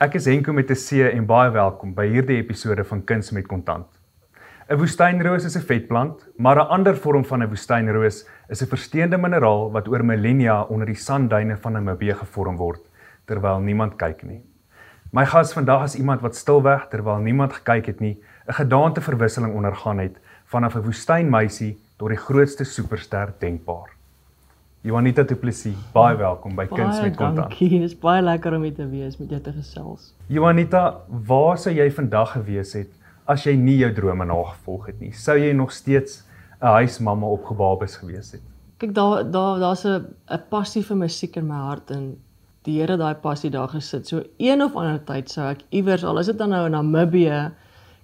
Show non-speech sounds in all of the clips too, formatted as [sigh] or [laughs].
Ek is Henko met 'n C en baie welkom by hierdie episode van Kuns met Kontant. 'n Woestynroos is 'n vetplant, maar 'n ander vorm van 'n woestynroos is 'n versteende mineraal wat oor millennia onder die sandduine van Namibië gevorm word terwyl niemand kyk nie. My gas vandag is iemand wat stilweg terwyl niemand gekyk het nie, 'n gedaanteverwisseling ondergaan het vanaf 'n woestynmeisie tot die grootste superster denkbaar. Juanita Du Plessis, baie welkom by Kuns met Kontant. Dankie, dit is baie lekker om hier te wees met jou te gesels. Juanita, waar sou jy vandag gewees het as jy nie jou drome nagevolg het nie? Sou jy nog steeds 'n huismamma op gebabes gewees het? Kyk, daar daar daar's 'n 'n passie vir musiek in my hart en die Here daai passie daar gesit. So een of ander tyd sou ek iewers al is dit dan nou in Namibië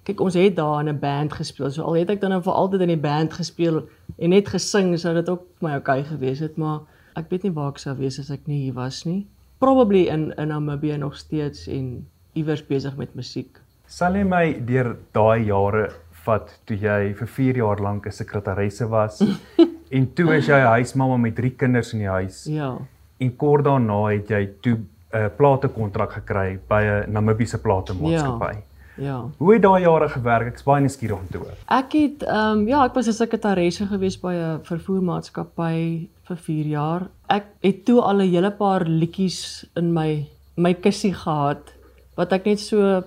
kyk ons het daar in 'n band gespeel. So al het ek dan nou vir altyd in die band gespeel en net gesing, sou dit ook my okay gewees het, maar ek weet nie waar ek sou wees as ek nie hier was nie. Probably in in Namibia nog steeds en iewers besig met musiek. Sal jy my deur daai jare vat toe jy vir 4 jaar lank 'n sekretaresse was [laughs] en toe is jy huismamma met 3 kinders in die huis. Ja. En kort daarna het jy toe 'n uh, platekontrak gekry by 'n Namibiese platemaatskappy. Ja. Ja. Hoe het daai jare gewerk? Ek's baie nuuskierig om te hoor. Ek het ehm um, ja, ek was 'n sekretaresse gewees by 'n vervoermaatskappy vir 4 jaar. Ek het toe al 'n hele paar liedjies in my my kussie gehad wat ek net so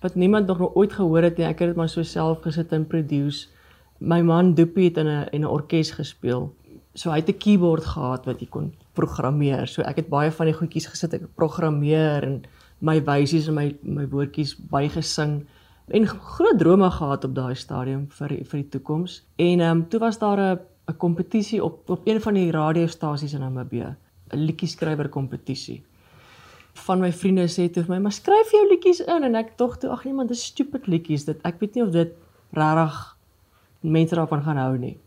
wat niemand nog ooit gehoor het nie. Ek het dit maar so self gesit en produce. My man Doopie het in 'n in 'n orkes gespeel. So hy het 'n keyboard gehad wat jy kon programmeer. So ek het baie van die goedjies gesit ek programmeer en my wysies en my my woordjies bygesing en groot drome gehad op daai stadium vir vir die toekoms. En ehm um, toe was daar 'n 'n kompetisie op op een van die radiostasies in Namibië, 'n liedjie skrywer kompetisie. Van my vriende sê toe vir my, "Maar skryf jou liedjies in." En ek tog toe, "Ag nee man, dis stupid liedjies. Dit ek weet nie of dit regtig mense daarvan gaan hou nie."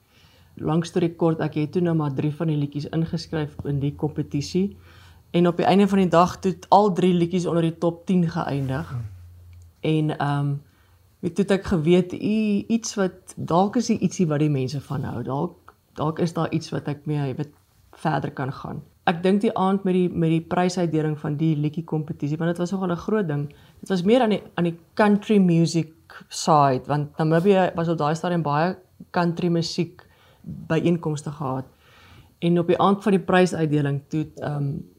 Langs toe rekord, ek het toe nou maar 3 van die liedjies ingeskryf in die kompetisie. En op die einde van die dag het al drie liedjies onder die top 10 geëindig. Hmm. En ehm um, weet toe ek geweet u iets wat dalk is ietsie wat die mense van hou. Dalk dalk is daar iets wat ek mee weet verder kan gaan. Ek dink die aand met die met die prysuitdeling van die liedjie kompetisie want dit was nogal 'n groot ding. Dit was meer aan die aan die country music side want Namibia was op daai stadium baie country musiek byeenkomste gehad. En op die aand van die prysuitdeling toe ehm um,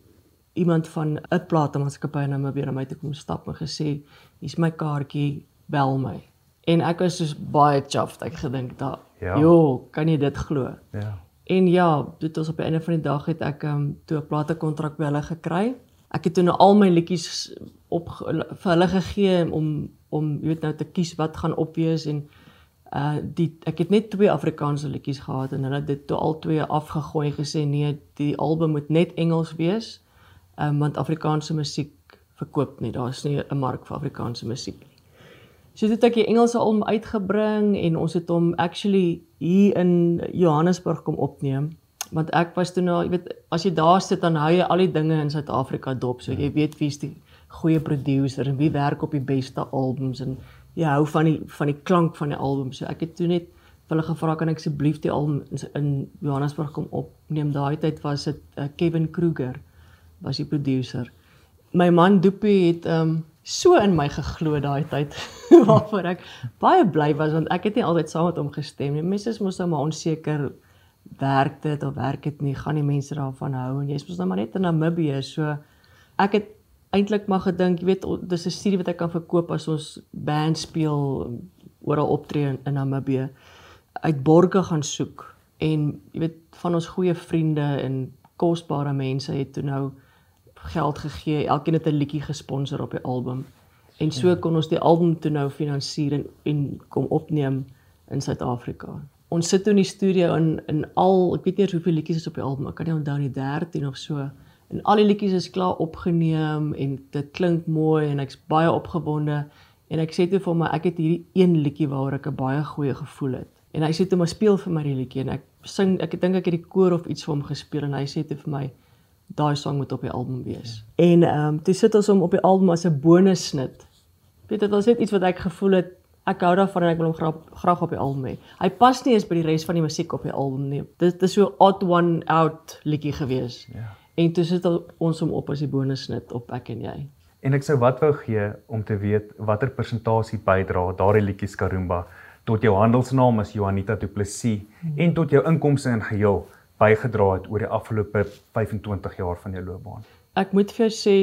iemand van 'n platenmaatskappy na my weer na my toe kom stap en gesê, "Hier's my kaartjie, bel my." En ek was soos baie chuffed. Ek gedink, "Da, ja. jo, kan jy dit glo?" Ja. En ja, dit was op die einde van die dag het ek um toe 'n platekontrak by hulle gekry. Ek het toe nou al my liedjies op vir hulle gegee om om jy weet nou te kies wat gaan opwees en uh die ek het net twee Afrikaanse liedjies gehad en hulle het dit toe al twee afgegooi gesê nee, die album moet net Engels wees um, want Afrikaanse musiek verkoop nie. Daar's nie 'n mark vir Afrikaanse musiek nie. So dit ek die Engelse album uitgebring en ons het hom actually hier in Johannesburg kom opneem want ek was toe nou, jy weet, as jy daar sit dan hou jy al die dinge in Suid-Afrika dop. So jy weet wie's die goeie producer en wie werk op die beste albums en jy hou van die van die klank van die album. So ek het toe net hulle gevra kan ek asseblief die album in Johannesburg kom opneem. Daai tyd was dit uh, Kevin Kruger was die producer. My man Doopie het um so in my geglo daai tyd [laughs] waarvoor ek baie bly was want ek het nie altyd saam met hom gestem nie. Mense is mos nou maar onseker werk dit of werk dit nie, gaan die mense daarvan hou en jy's mos nou maar net in Namibië. So ek het eintlik maar gedink, jy weet, dis 'n studie wat ek kan verkoop as ons band speel oral optree in, in Namibië. Uit borge gaan soek en jy weet van ons goeie vriende en kosbare mense het toe nou geld gegee. Elkeen het 'n liedjie gesponsor op die album. En so ja. kon ons die album toe nou finansier en, en kom opneem in Suid-Afrika. Ons sit toe in die studio in in al, ek weet nie hoeveel liedjies is op die album. Ek kan nie onthou nie 13 of so. En al die liedjies is klaar opgeneem en dit klink mooi en ek's baie opgewonde. En ek sê toe vir my ek het hierdie een liedjie waaroor ek 'n baie goeie gevoel het. En hy sê toe maar speel vir my die liedjie en ek sing ek dink ek het die koor of iets vir hom gespeel en hy sê toe vir my daai sang moet op die album wees. Ja. En ehm um, toe sit ons hom op die album as 'n bonussnit. Weet dit was net iets wat ek gevoel het ek hou daarvan en ek wil hom graag graag op die album hê. Hy pas nie eens by die res van die musiek op die album nie. Dit is so odd one out liedjie gewees. Ja. En toe sit ons hom op as die bonussnit op ek en jy. En ek sou wat wou gee om te weet watter persentasie bydra daardie liedjies Karumba tot jou handelsnaam as Juanita Du Plessis hmm. en tot jou inkomste in geheel bygedra het oor die afgelope 25 jaar van jou loopbaan. Ek moet vir jou sê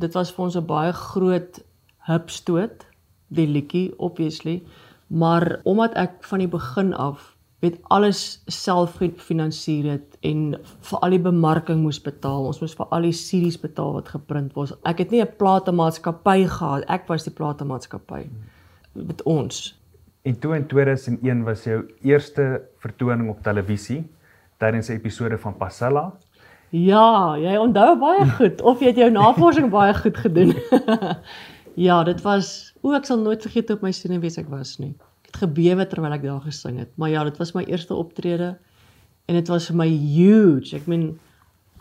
dit was vir ons 'n baie groot hupstoot die liedjie obviously, maar omdat ek van die begin af weet alles self gefinansier het en vir al die bemarking moes betaal. Ons moes vir al die series betaal wat geprint was. Ek het nie 'n platemaatskappy gehad. Ek was die platemaatskappy met ons. En toe in 2001 was jou eerste vertoning op televisie tydens 'n episode van Passella. Ja, jy onthou baie goed of jy het jou navorsing baie goed gedoen. [laughs] ja, dit was o, ek sal nooit vergeet op my senuwees ek was nie het gebewe terwyl ek daar gesing het. Maar ja, dit was my eerste optrede en dit was vir my huge. Ek meen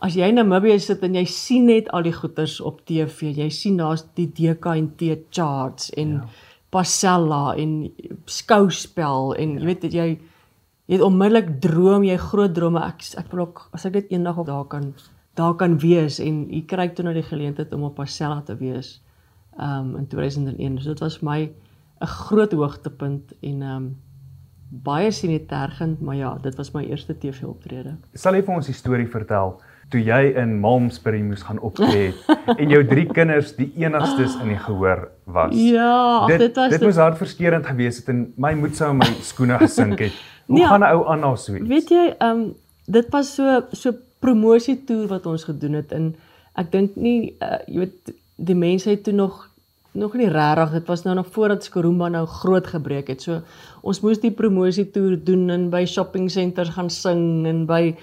as jy in Namibië sit en jy sien net al die goeters op TV, jy sien daar's die DKNT charts en ja. Passella en skouspel en ja. jy weet dat jy jy het onmiddellik droom jy groot drome. Ek ek wil ook as ek dit eendag op daar kan daar kan wees en jy kry toe nou die geleentheid om op Passella te wees um in 2001 so dit was my 'n groot hoogtepunt en um, baie sinetergend, maar ja, dit was my eerste TV-optrede. Sal jy vir ons die storie vertel toe jy in Malmesbury moes gaan optree en jou drie kinders die enigstes in die gehoor was? Ja, dit, dit was dit moes hartverskeurende gewees het en my moed sou in my skoene gesink het. Hoe nee, gaan 'n ou aan na so iets? Weet jy, ehm um, dit was so so promosie toer wat ons gedoen het en ek dink nie uh, jy weet die mense het toe nog nog nie regtig dit was nou nog voordat Skorumba nou groot gebreek het. So ons moes die promosie toer doen en by shopping centers gaan sing en by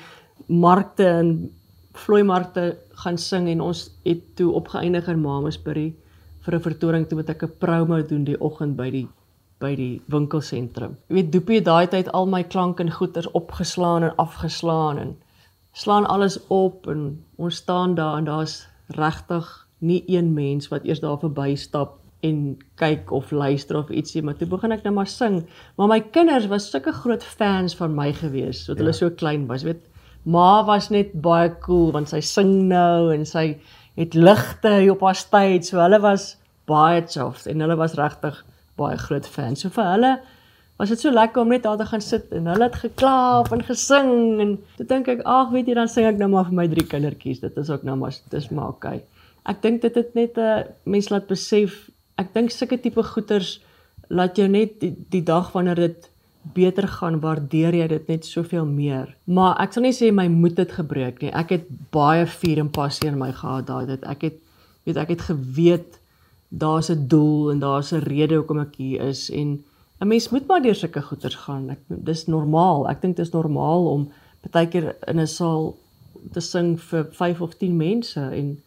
markte en vloei markte gaan sing en ons het toe opgeëindig in Mamesbury vir 'n vertoning toe met ek 'n promo doen die oggend by die by die winkelsentrum. Jy weet Doopie daai tyd al my klank en goeters opgeslaan en afgeslaan en slaan alles op en ons staan daar en daar's regtig nie een mens wat eers daar verby stap en kyk of luister of ietsie maar toe begin ek nou maar sing maar my kinders was sulke groot fans van my gewees wat ja. hulle so klein was weet ma was net baie cool want sy sing nou en sy het ligte op haar stage so hulle was baie soft en hulle was regtig baie groot fans. So vir hulle was dit so lekker om net daar te gaan sit en hulle het geklaap en gesing en toe dink ek ag weet jy dan sing ek nou maar vir my drie kindertjies. Dit is ook nou maar dis maar okay. Ek dink dit het net 'n eh, mens laat besef ek dink sulke tipe goeters laat jou net die, die dag wanneer dit beter gaan waardeer jy dit net soveel meer maar ek sal nie sê my moed het gebreek nie ek het baie vuur en passie in my gehad daai dit ek het weet ek het geweet daar's 'n doel en daar's 'n rede hoekom ek hier is en 'n mens moet maar deur sulke goeters gaan ek dis normaal ek dink dit is normaal om baie keer in 'n saal te sing vir 5 of 10 mense en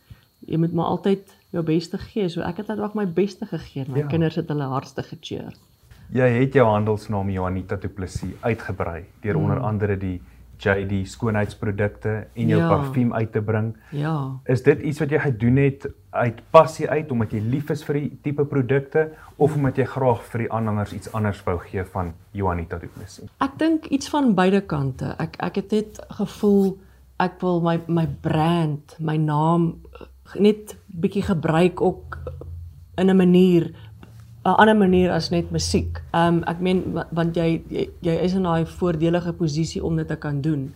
jy moet maar altyd jou beste gee. So ek het net ook my beste gegee. My ja. kinders het hulle hardste gecheer. Jy het jou handelsnaam Joanita Du Plessis uitgebrei deur mm. onder andere die JD skoonheidsprodukte en jou ja. parfuum uit te bring. Ja. Is dit iets wat jy gedoen het uit passie uit omdat jy lief is vir die tipe produkte of omdat jy graag vir die aanhangers iets anders wou gee van Joanita Du Plessis? Ek dink iets van beide kante. Ek ek het net gevoel ek wil my my brand, my naam net bietjie gebruik ook in 'n manier 'n ander manier as net musiek. Ehm um, ek meen want jy, jy jy is in daai voordelige posisie om dit te kan doen.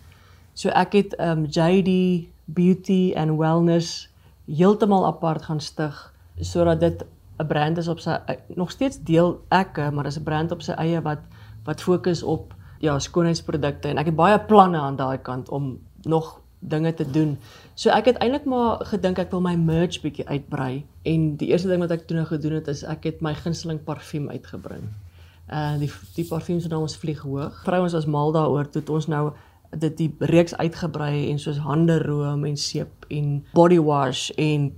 So ek het ehm um, JD Beauty and Wellness heeltemal apart gaan stig sodat dit 'n brand is op sy nog steeds deel ek, maar dis 'n brand op sy eie wat wat fokus op ja, skoonheidsprodukte en ek het baie planne aan daai kant om nog dinge te doen. So ek het eintlik maar gedink ek wil my merch bietjie uitbrei en die eerste ding wat ek toe nou gedoen het is ek het my gunsteling parfuum uitgebring. Uh die die parfuum se naam is Vlieg Hoog. Vrouens was mal daaroor toe ons nou dit die reeks uitgebrei en soos hande room en seep en body wash en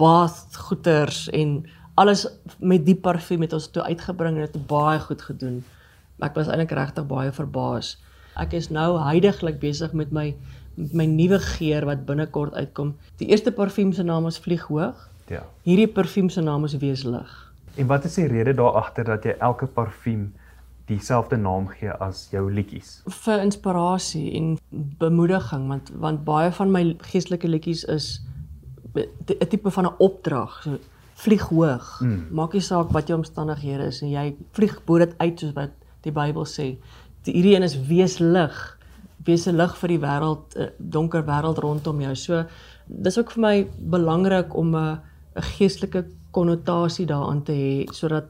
bath goeders en alles met die parfuum het ons toe uitgebring en dit baie goed gedoen. Ek was eintlik regtig baie verbaas. Ek is nou heidaglik besig met my my nuwe geur wat binnekort uitkom. Die eerste parfuum se naam is Vlieg Hoog. Ja. Hierdie parfuum se naam is Weeslig. En wat is die rede daar agter dat jy elke parfuum dieselfde naam gee as jou liedjies? Vir inspirasie en bemoediging want want baie van my geestelike liedjies is 'n tipe van 'n opdrag. So vlieg hoog. Mm. Maak nie saak wat jou omstandighede is en jy vlieg bo dit uit soos wat die Bybel sê. Die hierdie een is wees lig. Wees 'n lig vir die wêreld, 'n donker wêreld rondom jou. So dis ook vir my belangrik om 'n 'n geestelike konnotasie daaraan te hê sodat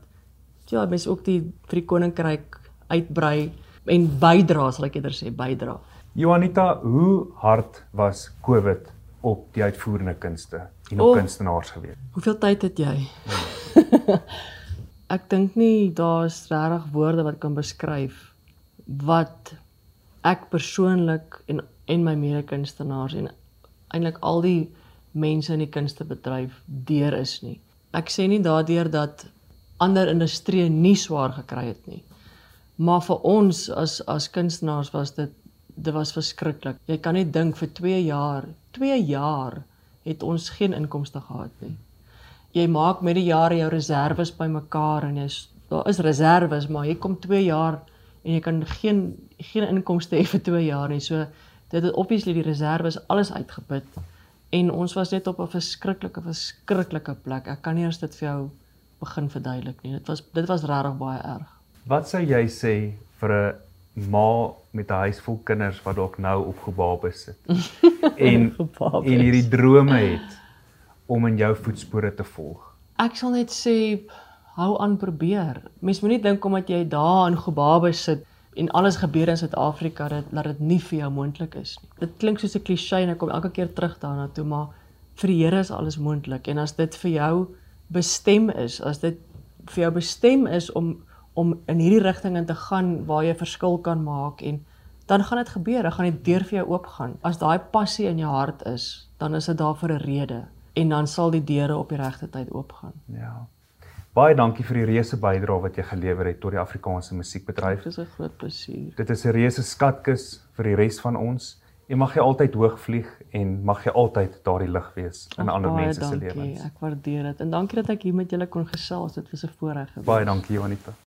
ja, mense ook die vir die koninkryk uitbrei en bydra, sal ek eerder sê, bydra. Johanita, hoe hard was COVID op die uitvoerende kunste en op oh, kunstenaars gewees? Hoeveel tyd het jy? [laughs] ek dink nie daar's regtig woorde wat kan beskryf wat ek persoonlik en en my mede-kunstenaars en eintlik al die mense in die kunstebedryf deur is nie. Ek sê nie daardeur dat ander industrieë nie swaar gekry het nie. Maar vir ons as as kunstenaars was dit dit was verskriklik. Jy kan net dink vir 2 jaar, 2 jaar het ons geen inkomste gehad nie. Jy maak met die jare jou reserves bymekaar en jy's daar is reserves, maar jy kom 2 jaar en jy kan geen geen inkomste hê vir 2 jaar nie. So dit het obviously die reserves alles uitgeput en ons was net op 'n verskriklike verskriklike plek. Ek kan nie eens dit vir jou begin verduidelik nie. Dit was dit was regtig baie erg. Wat sou jy sê vir 'n ma met 'n huis vol kinders wat dalk nou opgebabe sit [laughs] en en hierdie drome het om in jou voetspore te volg? Ek sal net sê hou aan probeer. Mens moenie dink omdat jy daar in gebabe sit en alles gebeur in Suid-Afrika dat dat dit nie vir jou moontlik is nie. Dit klink soos 'n klise en ek kom elke keer terug daarna toe, maar vir die Here is alles moontlik en as dit vir jou bestem is, as dit vir jou bestem is om om in hierdie rigting in te gaan waar jy verskil kan maak en dan gaan dit gebeur, dan gaan die deur vir jou oopgaan. As daai passie in jou hart is, dan is dit daar vir 'n rede en dan sal die deure op die regte tyd oopgaan. Ja. Baie dankie vir die reuse bydrae wat jy gelewer het tot die Afrikaanse musiekbedryf. Dit is 'n groot plesier. Dit is 'n reuse skatkis vir die res van ons. En mag jy altyd hoog vlieg en mag jy altyd daardie lig wees in Ach, ander mense se lewens. Ek waardeer dit. En dankie dat ek hier met julle kon gesels. Dit was 'n voorreg. Baie dankie Jonita.